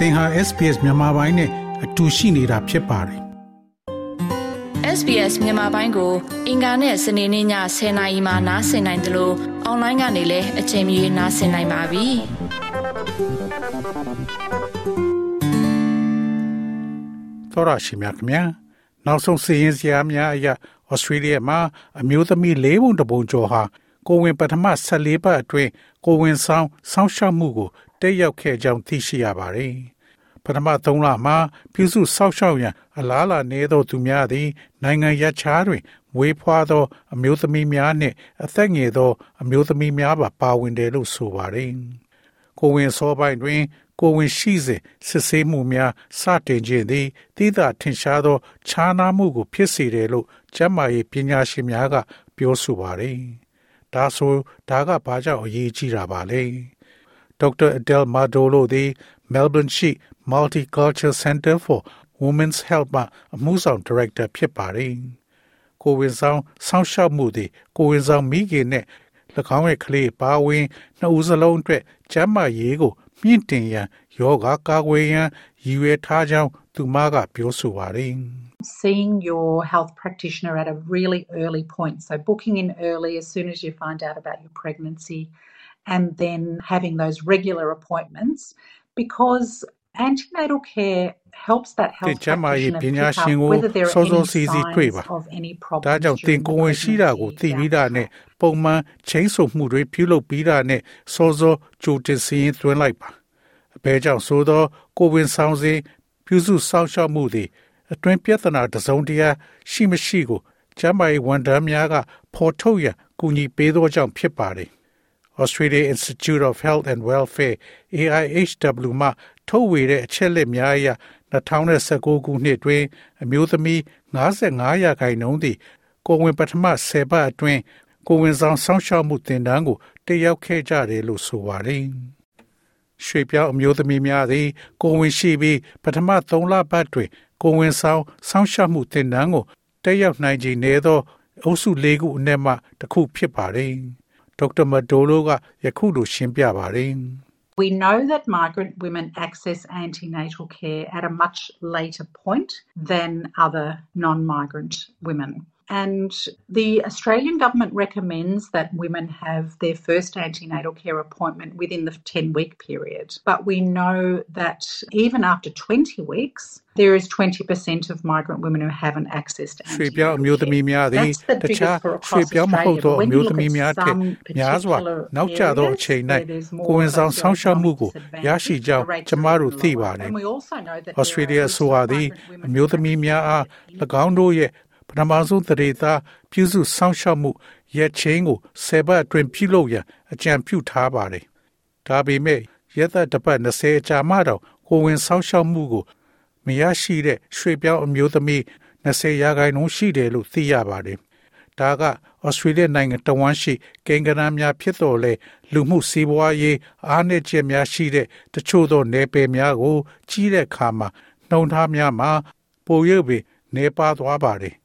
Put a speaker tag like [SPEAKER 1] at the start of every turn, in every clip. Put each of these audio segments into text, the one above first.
[SPEAKER 1] သင်ဟာ SPS မြန်မာပိုင်းနဲ့အတူရှိနေတာဖြစ်ပါတယ်
[SPEAKER 2] SBS မြန်မာပိုင်းကို အင်ကာနဲ့စနေနေ့ည10:00နာရီမှနားဆင်နိုင်တယ်လို့အွန်လိုင်းကနေလည်းအချိန်မီနားဆင်နိုင်ပါပြီ။
[SPEAKER 1] သောရရှိမြခင်ဗျာနောက်ဆုံးစီရင်စရာများအရာဩစတြေးလျမှာအမျိုးသမီး၄ပုံတပုံကျော်ဟာကိုဝင်ပထမ14ပတ်အတွင်းကိုဝင်ဆောင်ဆောင်းရှောက်မှုကိုတက်ရောက်ခဲ့ကြောင်းသိရှိရပါတယ်။ ပထမ3လမှာပြုစုဆောက်ရှောက်ရန်အလားအလာနေသောသူများသည် နိုင်ငံရခြားတွင်မွေးဖွားသော အမျိုးသမီးများနှင့် အသက်ငယ်သော အမျိုးသမီးများပါပါဝင်တယ်လို့ဆိုပါတယ်။ကိုဝင်စောပိုင်းတွင် ကိုဝင်ရှိစဉ်စစ်ဆေးမှုများစတင်ခြင်းသည်တိသာထင်ရှားသောခြားနားမှုကို ဖြစ်စေတယ်လို့ကျန်းမာရေးပညာရှင်များက ပြောဆိုပါတယ်။ဒါဆိုဒါကဘာကြောင့်အရေးကြီးတာပါလဲ။ Dr. Adele Madolo သည် Melbourne ရှိ Multicultural Center for Women's Health မှအမှုဆောင်ဒါရိုက်တာဖြစ်ပါတယ်။ကိုဝင်ဆောင်စောင့်ရှောက်မှုတွေကိုဝင်ဆောင်မိခင်နဲ့၎င်းရဲ့ကလေးပါဝင်နှစ်ဦးစလုံးအတွက်ကျန်းမာရေးကိုမြင့်တင်ရန်ယောဂကာကွယ်ရန်ရည်ရွယ်ထားကြောင်းသူမကပြောဆိုပါတယ်
[SPEAKER 3] Seeing your health practitioner at a really early point, so booking in early as soon as you find out about your pregnancy, and then having those regular appointments because antenatal care helps that health
[SPEAKER 1] ကျန်းမာရေး
[SPEAKER 3] practitioner
[SPEAKER 1] ပညာ
[SPEAKER 3] pick
[SPEAKER 1] ရှင်
[SPEAKER 3] up
[SPEAKER 1] ကို
[SPEAKER 3] whether there
[SPEAKER 1] စော
[SPEAKER 3] are
[SPEAKER 1] စော
[SPEAKER 3] any
[SPEAKER 1] စီစီတွေ့ပါ
[SPEAKER 3] signs of any problems.
[SPEAKER 1] ဒါကြောင့်တင်
[SPEAKER 3] during
[SPEAKER 1] ကိုယ်ဝင်ရှိတာကိုသိပြီးတာနဲ့ပုံမှန်ချိန်ဆမှုတွေပြုလုပ်ပြီးတာနဲ့စောစောကြိုတင်စီရင်သွင်းလိုက်ပါအဘဲကြောင့်ဆိုသောကိုယ်ဝင်ဆောင်စဉ်ပြုစုစောင့်ရှောက်မှုသည်အတွင်းပြဿနာတစ်စုံတရာရှိမရှိကိုကျန်းမာရေးဝန်ထမ်းများကဖော်ထုတ်ရန်ကူညီပေးသောကြောင့်ဖြစ်ပါတယ် Australia Institute of Health and Welfare AIHW မှထုတ်ဝေတဲ့အချက်လက်များအရ2019ခုနှစ်တွင် အမျိုးသမီး55ရာခိုင်နှုန်းသည်ကိုယ်ဝင်ပထမ10ပတ်အတွင်းကိုယ်ဝင်ဆောင်ဆောင်းရှောက်မှုတင်ဒန်းကိုတက်ရောက်ခဲ့ကြတယ်လို့ဆိုပါတယ်။ရွှေပြောင်းအမျိုးသမီးများသည် ကိုယ်ဝင်ရှိပြီးပထမ3လပတ်တွင်ကိုယ်ဝင်ဆောင်ဆောင်းရှောက်မှုတင်ဒန်းကိုတက်ရောက်နိုင်ခြင်းနည်းသောအုပ်စု၄ခုအနက်မှတစ်ခုဖြစ်ပါတယ်။
[SPEAKER 3] We know that migrant women access antenatal care at a much later point than other non migrant women. And the Australian government recommends that women have their first antenatal care appointment within the 10 week period. But we know that even after 20 weeks, there is 20% of migrant women who haven't accessed antenatal care. That's the biggest for across Australia. But when you look at particular areas there's more
[SPEAKER 1] ကိုဝန်ဆောင်ဆောင်ရှားမှုကိုရရှိကြောင်းကျမတို့သိပါတယ်။ Australia အစိုးရသည်အမျိုးသမီးများအား၎င်းတို့ရဲ့ ပထမဆုံးတရေသားပြုစုစောင့်ရှောက်မှုရက်ချင်းကိုဆယ်ပတ်အတွင်းပြုလုပ်ရန်အကြံပြုထားပါတယ်။ဒါပေမဲ့ရက်သက်တစ်ပတ်20အကြာမှတော့ကိုယ်ဝင်စောင့်ရှောက်မှုကိုမရရှိတဲ့ရွှေပြောင်းအမျိုးသမီး20ရာခိုင်နှုန်းရှိတယ်လို့သိရပါတယ်။ဒါကဩစတြေးလျနိုင်ငံတဝမ်းရှိကိန်းဂဏန်းများဖြစ်တော်လဲလူမှုစီးပွားရေးအားနည်းချက်များရှိတဲ့တချို့သောနယ်ပယ်များကို ကြီးတဲ့အခါမှာနှုံထားများမှာပိုရုပ်ပင်နေပါသွားပါတယ်။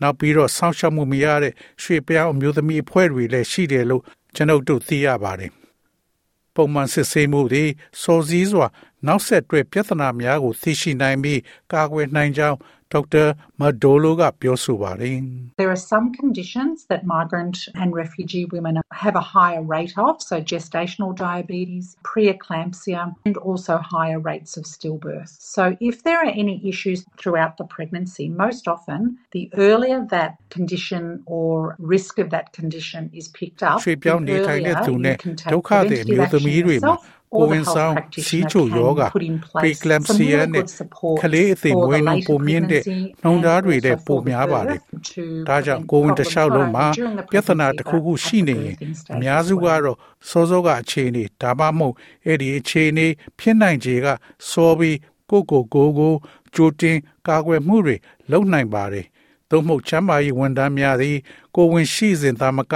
[SPEAKER 1] နောက်ပြီးတော့ဆောင်းရှောက်မှုမရတဲ့ရွှေပြောင်းအမျိုးသမီးအဖွဲ့တွေလည်းရှိတယ်လို့ကျွန်ုပ်တို့သိရပါတယ်။ပုံမှန်စစ်ဆေးမှုတွေစောစည်းစွာ နောက်ဆက်တွဲပြဿနာများကိုသိရှိနိုင်ပြီးကာကွယ်နိုင်ကြောင်း Dr. Madolo
[SPEAKER 3] There are some conditions that migrant and refugee women have a higher rate of, so gestational diabetes, preeclampsia, and also higher rates of stillbirth. So if there are any issues throughout the pregnancy, most often the earlier that condition or risk of that condition is picked up,
[SPEAKER 1] ရွှေပြောင်းနေထိုင်တဲ့သူနဲ့ဒုက္ခတွေမျိုးသမီးတွေမှာ ကို
[SPEAKER 3] or
[SPEAKER 1] ဝ
[SPEAKER 3] the
[SPEAKER 1] င်
[SPEAKER 3] health
[SPEAKER 1] ဆောင်စီး
[SPEAKER 3] practitioner
[SPEAKER 1] ချိုယောဂ
[SPEAKER 3] can put in place some
[SPEAKER 1] preeclampsia
[SPEAKER 3] really
[SPEAKER 1] နဲ့
[SPEAKER 3] good support
[SPEAKER 1] ကလေးအသေး
[SPEAKER 3] for
[SPEAKER 1] မွေး
[SPEAKER 3] the
[SPEAKER 1] နှုန်း
[SPEAKER 3] later
[SPEAKER 1] ပုံမြင့်တဲ့
[SPEAKER 3] pregnancy
[SPEAKER 1] နှုံသားတွေ
[SPEAKER 3] and
[SPEAKER 1] တဲ့
[SPEAKER 3] also
[SPEAKER 1] ပုံ
[SPEAKER 3] for the
[SPEAKER 1] များပါတယ်
[SPEAKER 3] birth to
[SPEAKER 1] ဒါကြောင့်
[SPEAKER 3] prevent
[SPEAKER 1] ကိုယ်ဝင်တစ်
[SPEAKER 3] problems
[SPEAKER 1] လျှောက်လုံး
[SPEAKER 3] not
[SPEAKER 1] မှာ
[SPEAKER 3] only during the
[SPEAKER 1] ပြဿနာ
[SPEAKER 3] pregnancy
[SPEAKER 1] တစ်ခုခု
[SPEAKER 3] but
[SPEAKER 1] ရှိ
[SPEAKER 3] at
[SPEAKER 1] နေ
[SPEAKER 3] the
[SPEAKER 1] ရင်
[SPEAKER 3] birthing stage
[SPEAKER 1] အများစု
[SPEAKER 3] as
[SPEAKER 1] က
[SPEAKER 3] well.
[SPEAKER 1] တော့စောစောကအခြေအနေဒါမှမဟုတ်အဲ့ဒီအခြေအနေဖြစ်နိုင်ခြေကစောပြီးကိုယ့်ကိုယ်ကိုယ်ကိုကြိုတင်ကာကွယ်မှုတွေလုပ်နိုင်ပါတယ်သို့မဟုတ်ချမ်းမာရေးဝန်ထမ်းများသည်ကိုယ်ဝင်ရှိစဉ်သာမက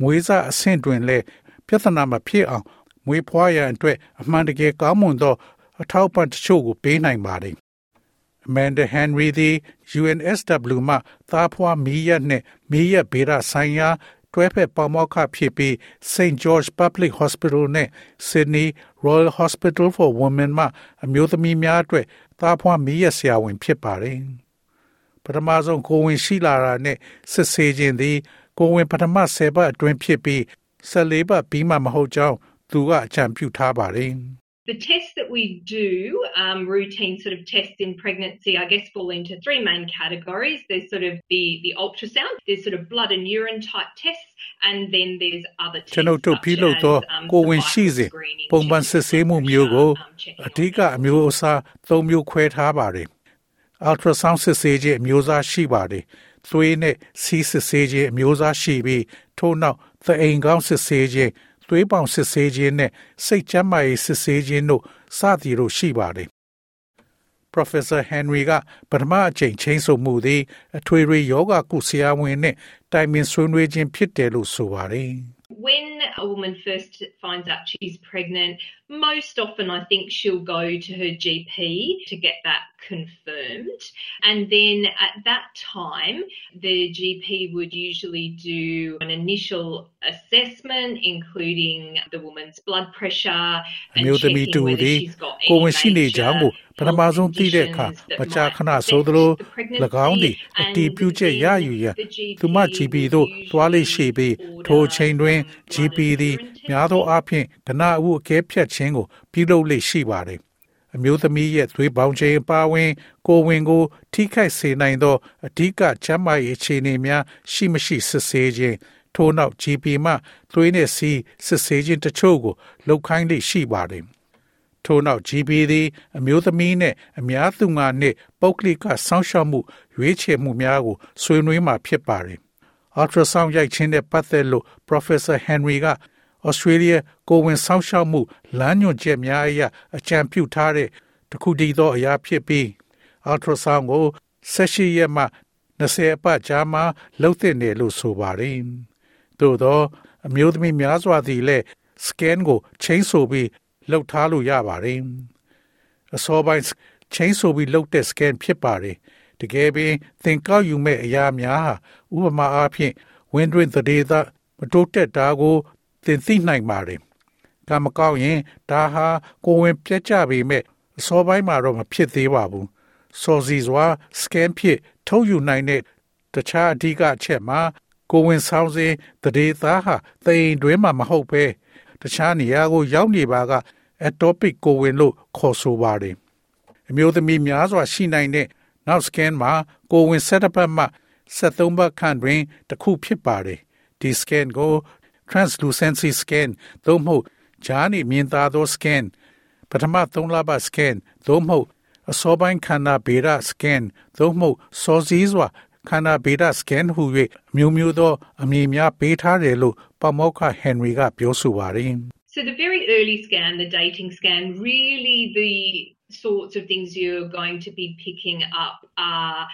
[SPEAKER 1] မွေးစားအဆင့်တွင်လည်းပြဿနာမဖြစ်အောင် မွေးဖွားရန်အတွက်အမှန်တကယ်ကောင်းမွန်သောအထောက်အပံ့တချို့ကိုပေးနိုင်ပါတယ် Amanda Henry သည် UNSW မှသားဖွားမီးရက်နှင့်မီးရက်ဗေဒဆိုင်ရာတွဲဖက်ပေါမောက်ခဖြစ်ပြီး St George Public Hospital နဲ့ Sydney Royal Hospital for Women မှအမျိုးသမီးများအတွက်သားဖွားမီးရဆရာဝန်ဖြစ်ပါတယ်ပထမဆုံးကိုဝင်ရှိလာတာနဲ့စစ်ဆေးခြင်းသည်ကိုဝင်ပထမ10ပတ်အတွင်းဖြစ်ပြီး14ပတ်ပြီးမှမဟုတ်ကြောင်း သူကအကြံပြုထားပါတယ်
[SPEAKER 4] The tests that we do, um, routine sort of tests in pregnancy, I guess fall into three main categories. There's sort of the, the ultrasound, there's sort of blood and urine type tests, and then there's other tests.
[SPEAKER 1] ကျွန်တော်
[SPEAKER 4] တို့
[SPEAKER 1] ပြုလုပ်သောကိုဝင်ရှိစဉ်ပုံမှန်စစ်ဆေးမှုမျိုးကိုအဓိကအမျိုးအစား၃မျိုးခွဲထားပါတယ်။ um, um, ultrasound စစ်ဆေးခြင်းအမျိုးအစားရှိပါတယ်။သွေးနဲ့ဆီးစစ်ဆေးခြင်းအမျိုးအစားရှိပြီးထို့နောက်သအိမ်ကောင်းစစ်ဆေးခြင်း သွေးပေါင်စစ်ဆေးခြင်းနဲ့စိတ်ကျန်းမာရေးစစ်ဆေးခြင်းတို့စသည်တို့ရှိပါတယ်။ Professor Henry ကပထမအကြိမ်ချင်းဆိုမှုသည်အထွေထွေယောဂကုဆရာဝန်နဲ့တိုင်ပင်ဆွေးနွေးခြင်းဖြစ်တယ်လို့ဆိုပါတယ်။
[SPEAKER 4] When a woman first finds out she's pregnant, most often I think she'll go to her GP to get that confirmed. And then at that time, the GP would usually do an initial assessment, including the woman's blood pressure.
[SPEAKER 1] အမျိုးသမီးတူသည်ကိုဝင်ရှိနေကြောင်းကိုပထမဆုံးသိတဲ့အခါမကြာခဏဆိုသလို၎င်းသည်အတီးပြုချက်ရယူရန်သူမ GP သို့သွားလေရှိပြီးထိုချိန်တွင် GP သည်များသောအားဖြင့်ဒနာအုပ်အကဲဖြတ်ခြင်းကိုပြုလုပ်လေ့ရှိပါတယ်အမျိုးသမီးရဲ့သွေးပေါင်ချိန်အပါအဝင် ကိုယ်ဝင်ကို ထိခိုက်စေနိုင်သောအဓိကချမ်းမာရေးအခြေအနေများရှိမရှိစစ်ဆေးခြင်းထို့နောက် GP မှသွေးနဲ့စီးစစ်ဆေးခြင်းတချို့ကိုလုပ်ခိုင်းလေ့ရှိပါတယ်ထို့နောက် GP သည်အမျိုးသမီးနှင့်အများသူငါနှင့်ပုဂ္ဂလိကစောင့်ရှောက်မှုရွေးချယ်မှုများကိုဆွေးနွေးမှာဖြစ်ပါတယ်။ ultrasound ရိုက်ခြင်းနဲ့ပတ်သက်လို့ Professor Henry က Australia ကိုယ်ဝင်စောင့်ရှောက်မှုလမ်းညွှန်ချက်များအရအကြံပြုထားတဲ့တစ်ခုတည်းသောအရာဖြစ်ပြီး ultrasound ကို18ရက်မှ20အပတ်ကြာမှလုပ်သင့်တယ်လို့ဆိုပါတယ်။သို့သောအမျိုးသမီးများစွာသည်လည်း scan ကိုချိန်ဆိုပြီးလှုပ်ထားလို့ရပါတယ်။အစောပိုင်းချိန်ဆိုပြီးလှုပ်တဲ့ scan ဖြစ်ပါတယ်။တကယ်ပင်သင်ကောက်ယူမဲ့အရာများဟာဥပမာအားဖြင့်ဝင်းတွင်သတေသမတိုးတက်တာကို သင်သိနိုင်ပါတယ်။ကံမကောက်ရင်ဒါဟာကိုယ်ဝင်ပြတ်ကြပေမဲ့အစောပိုင်းမှာတော့မဖြစ်သေးပါဘူး။စောစီစွာ scan ဖြစ်ထုတ်ယူနိုင်တဲ့တခြားအဓိကအချက်မှာကိုယ်ဝင်ဆောင်စဉ်တရေသားဟာသိန်တွင်းမှာမဟုတ်ပဲတခြားနေရာကိုရောက်နေပါက atopic ကိုယ်ဝင်လို့ခေါ်ဆိုပါတယ်။အမျိုးသမီးများစွာရှိနိုင်တဲ့နောက် scan မှာကိုယ်ဝင်ဆက်တစ်ပတ်မှ73ပတ်ခန့်တွင်တစ်ခုဖြစ်ပါတယ်။ဒီ scan ကို translucency scan သို့မဟုတ်ဂျားနေမြင်သာသော scan ပထမ3လပတ် scan သို့မဟုတ်အစောပိုင်းခန္ဓာဗေဒ scan သို့မဟုတ်စောစည်းစွာခန္ဓာဗေဒ scan ဟူ၍မျိုးမျိုးသောအမည်များပေးထားတယ်လို့ပမောက္ခဟန်ရီကပြောဆိုပါတယ်
[SPEAKER 4] So the very early scan, the dating scan, really the sorts of things you're going to be picking up are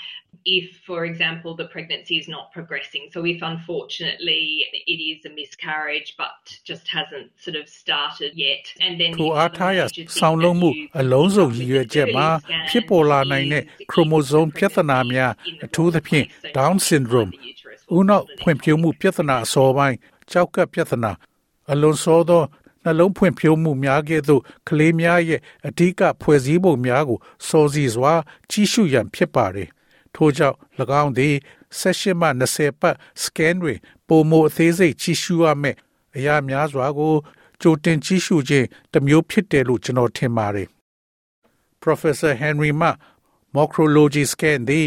[SPEAKER 4] if, for example, the pregnancy is not progressing. So, if unfortunately it is a miscarriage but just has't sort of started yet, and then
[SPEAKER 1] ထိုအားထားရဆောင်းလုံးမှုအလုံးစုံရည်ရွယ်ချက်မှာဖြစ်ပေါ်လာနိုင်တဲ့
[SPEAKER 4] ခရို
[SPEAKER 1] မို
[SPEAKER 4] စုံ
[SPEAKER 1] ပြဿနာများအထူးသဖြင့် Down syndrome. ဦးနှောက်ဖွံ့ဖြိုးမှုပြဿနာအစောပိုင်းကြောက်ကပ်ပြဿနာအလွန်စောသောနှလုံးဖွံ့ဖြိုးမှုများကဲ့သို့ကလေးများရဲ့အဓိကဖွဲ့စည်းပုံများကိုစောစီစွာကြီးစုရန်ဖြစ်ပါတယ် ထို့ကြောင့်၎င်းသည်16မှ20ပတ် scan တွင်ပုံမအသေးစိတ်ကြီးစုရမယ်အရာများစွာကိုကြိုတင်ကြီးစုခြင်းတစ်မျိုးဖြစ်တယ်လို့ကျွန်တော်ထင်ပါတယ် Professor Henry Ma Morphology scan သည်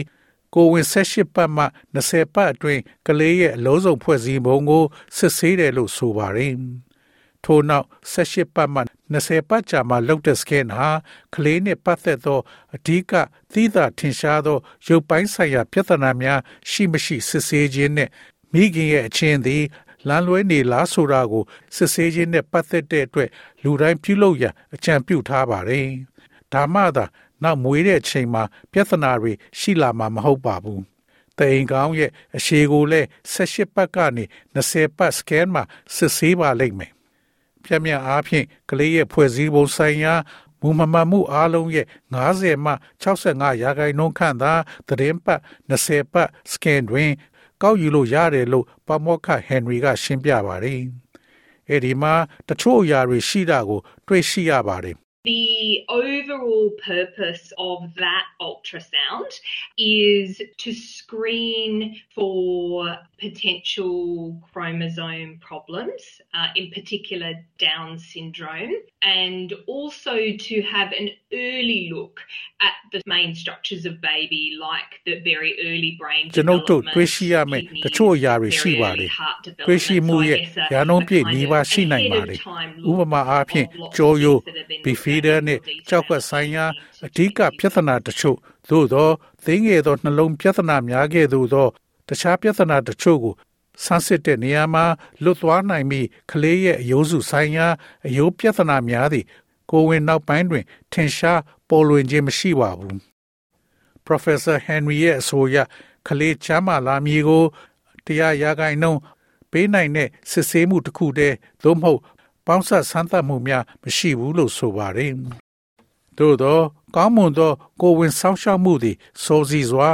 [SPEAKER 1] ကိုဝင်18ပတ်မှ20ပတ်အတွင်းကလေးရဲ့အလုံးစုံဖွဲ့စည်းပုံကိုစစ်ဆေးတယ်လို့ဆိုပါတယ်။ထို့နောက်18ပတ်မှ 20ပတ်ကြာမှလုပ်တဲ့ scan ဟာကလေးနဲ့ပတ်သက်သောအဓိကသီးသာထင်ရှားသော ရုပ်ပိုင်းဆိုင်ရာပြဿနာများရှိမရှိစစ်ဆေးခြင်းနဲ့မိခင်ရဲ့အချင်းသည်လမ်းလွဲနေလားဆိုတာကိုစစ်ဆေးခြင်းနဲ့ပတ်သက်တဲ့အတွက်လူတိုင်းပြုလုပ်ရန်အကြံပြုထားပါတယ်။ဒါမှသာနောက်မွေးတဲ့အချိန်မှာပြဿနာတွေရှိလာမှာမဟုတ်ပါဘူး။တအိမ်ကောင်းရဲ့အရှိကိုလည်း18ပတ်ကနေ20ပတ် scan မှာစစ်ဆေးပါလိမ့်မယ်။ ပြမြအားဖြင့်ကလေးရဲ့ဖွဲ့စည်းပုံဆိုင်ရာမူမမှန်မှုအားလုံးရဲ့90မှ65ရာခိုင်နှုန်းခန့်သာသတင်းပတ်20ပတ် scan တွင်ကောက်ယူလို့ရတယ်လို့ပမောက္ခဟန်နရီကရှင်းပြပါတယ်။အဲဒီမှာတချို့အရာတွေရှိတာကို တွေ့ရှိရပါတယ်
[SPEAKER 4] The overall purpose of that ultrasound is to screen for potential chromosome problems, uh, in particular Down syndrome, and also to have an early look at the main structures of baby, like the very early brain.
[SPEAKER 1] ကျွန်ုပ်တို့တွေးရှိရမယ့်တချို့အရာတွေရှိပါတယ်။တွေးရှိမှုရဲ့ရာနှုန်းပြည့်နှီးပါရှိနိုင်ပါတယ်။ဥပမာအားဖြင့်ကြောရိုး beef bifida နဲ့ကြောက်ကဆိုင်ရာအဓိကပြဿနာတချို့သို့သောသိငယ်သောနှလုံးပြဿနာများခဲ့သို့သောတခြားပြဿနာတချို့ကိုဆန်းစစ်တဲ့နေရာမှာလွတ်သွားနိုင်ပြီးကလေးရဲ့အယိုးစုဆိုင်ရာအယိုးပြဿနာများသည့်ကိုဝင်နောက်ပိုင်းတွင် ထင်ရှားပေါ်လွင်ခြင်းမရှိပါဘူး Professor Henry ရဲ့အဆိုအရကလေးချမ်းမာလာမည်ကိုတရားရဂိုင်နှုန်းပေးနိုင်တဲ့စစ်ဆေးမှုတစ်ခုတည်းသို့မဟုတ် ပေါင်းဆက်ဆန်းသတ်မှုများမရှိဘူးလို့ဆိုပါတယ်။သို့သော ကောင်းမွန်သောကိုဝင်ဆောင်းရှောက်မှုသည်စိုးစီစွာ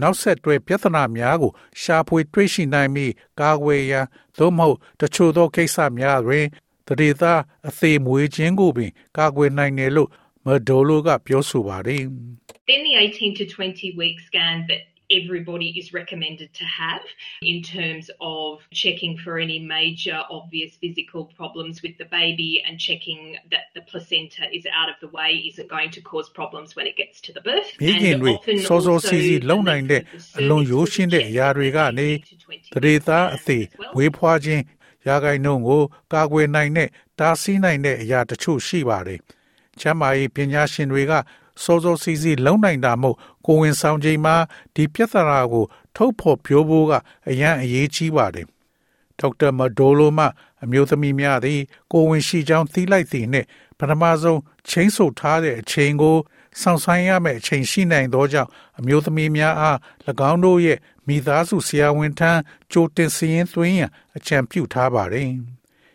[SPEAKER 1] နောက်ဆက်တွဲပြဿနာများကို ရှာဖွေတွေ့ရှိနိုင်ပြီးကာကွယ်ရန်သို့မဟုတ်တချို့သောကိစ္စများတွင်တရေသားအသေးမွေးခြင်းကိုပင် ကာကွယ်နိုင်တယ်လို့မဒိုလိုကပြောဆိုပါတယ်။
[SPEAKER 4] Then the 18 to 20 week scan that everybody is recommended to have in terms of checking for any major obvious physical problems with the baby and checking that the placenta is out of the way isn't going to cause problems when it gets to the birth.
[SPEAKER 1] မိခင်တွေစောစောစီစီလုံနိုင်တဲ့အလွန်ရိုးရှင်းတဲ့အရာတွေကနေတရေသားအသေးဝေးဖွာခြင်းရာဂိုင်နှုန်းကိုကာကွယ်နိုင်တဲ့တားဆီးနိုင်တဲ့အရာတချို့ရှိပါတယ်။ချမ်းမာရေးပညာရှင်တွေက စောစောစီးစီးလုံနိုင်တာမို့ကိုဝင်ဆောင်ချိန်မှာဒီပြဿနာကို ထုတ်ဖော်ပြောဖို့ကအရန်အရေးကြီးပါတယ်။ဒေါက်တာမဒိုလိုမှအမျိုးသမီးများသည် ကိုဝင်ရှိကြောင်းသိလိုက်သည်နှင့်ပထမဆုံးချင်းဆိုထားတဲ့အချိန်ကိုဆောင်ဆိုင်ရမယ့်အချိန်ရှိနိုင်သောကြောင့်အမျိုးသမီးများအား၎င်းတို့ရဲ့မိသားစုဆရာဝန်ထံကြိုတင်စည်ရင်းသွင်းရန်အကြံပြုထားပါတယ်။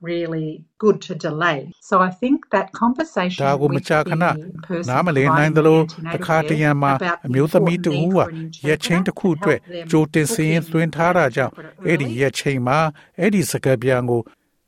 [SPEAKER 3] really good to delay. So I think that conversation
[SPEAKER 1] ဒါကိုမကြာခဏနားမလည်နိုင်သလိုတခါတရံမှာအမျိုးသမီးတဦးကရက်ချင်းတစ်ခုအတွက်ကြိုတင်စင်းသွင်းထားတာကြောင့်အဲ့ဒီရက်ချင်းမှာအဲ့ဒီစကားပြန်ကို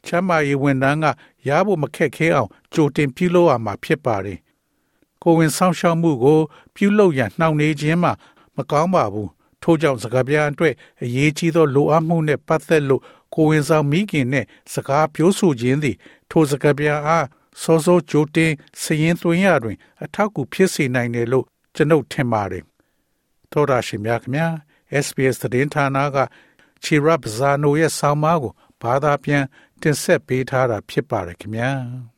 [SPEAKER 1] ချမ်းမာရေးဝန်ထမ်းကရဖို့မခက်ခဲအောင်ကြိုတင်ပြုလုပ်ရမှာဖြစ်ပါတယ်။ကိုဝင်ဆောင်ရှောက်မှုကို ပြုလုပ်ရန်နှောင့်နှေးခြင်းမှာမကောင်းပါဘူး။ ထို့ကြောင့်စကားပြန်အတွက်အရေးကြီးသောလိုအပ်မှုနဲ့ပတ်သက်လို့ကိုဝင်ဆောင်မိခင်နဲ့စကားပြောဆိုခြင်းသည် ထိုစကားပြန်အားစောစောကြိုတင်စရင်သွင်းရတွင် အထောက်အကူဖြစ်စေနိုင်တယ်လို့ကျွန်ုပ်ထင်ပါတယ်။သောတာရှင်များခင်ဗျာ SBS သတင်းဌာနကချီရပ်ဇာနိုရဲ့ဆောင်းပါးကိုဘာသာပြန်တင်ဆက်ပေးထားတာဖြစ်ပါတယ်ခင်ဗျာ။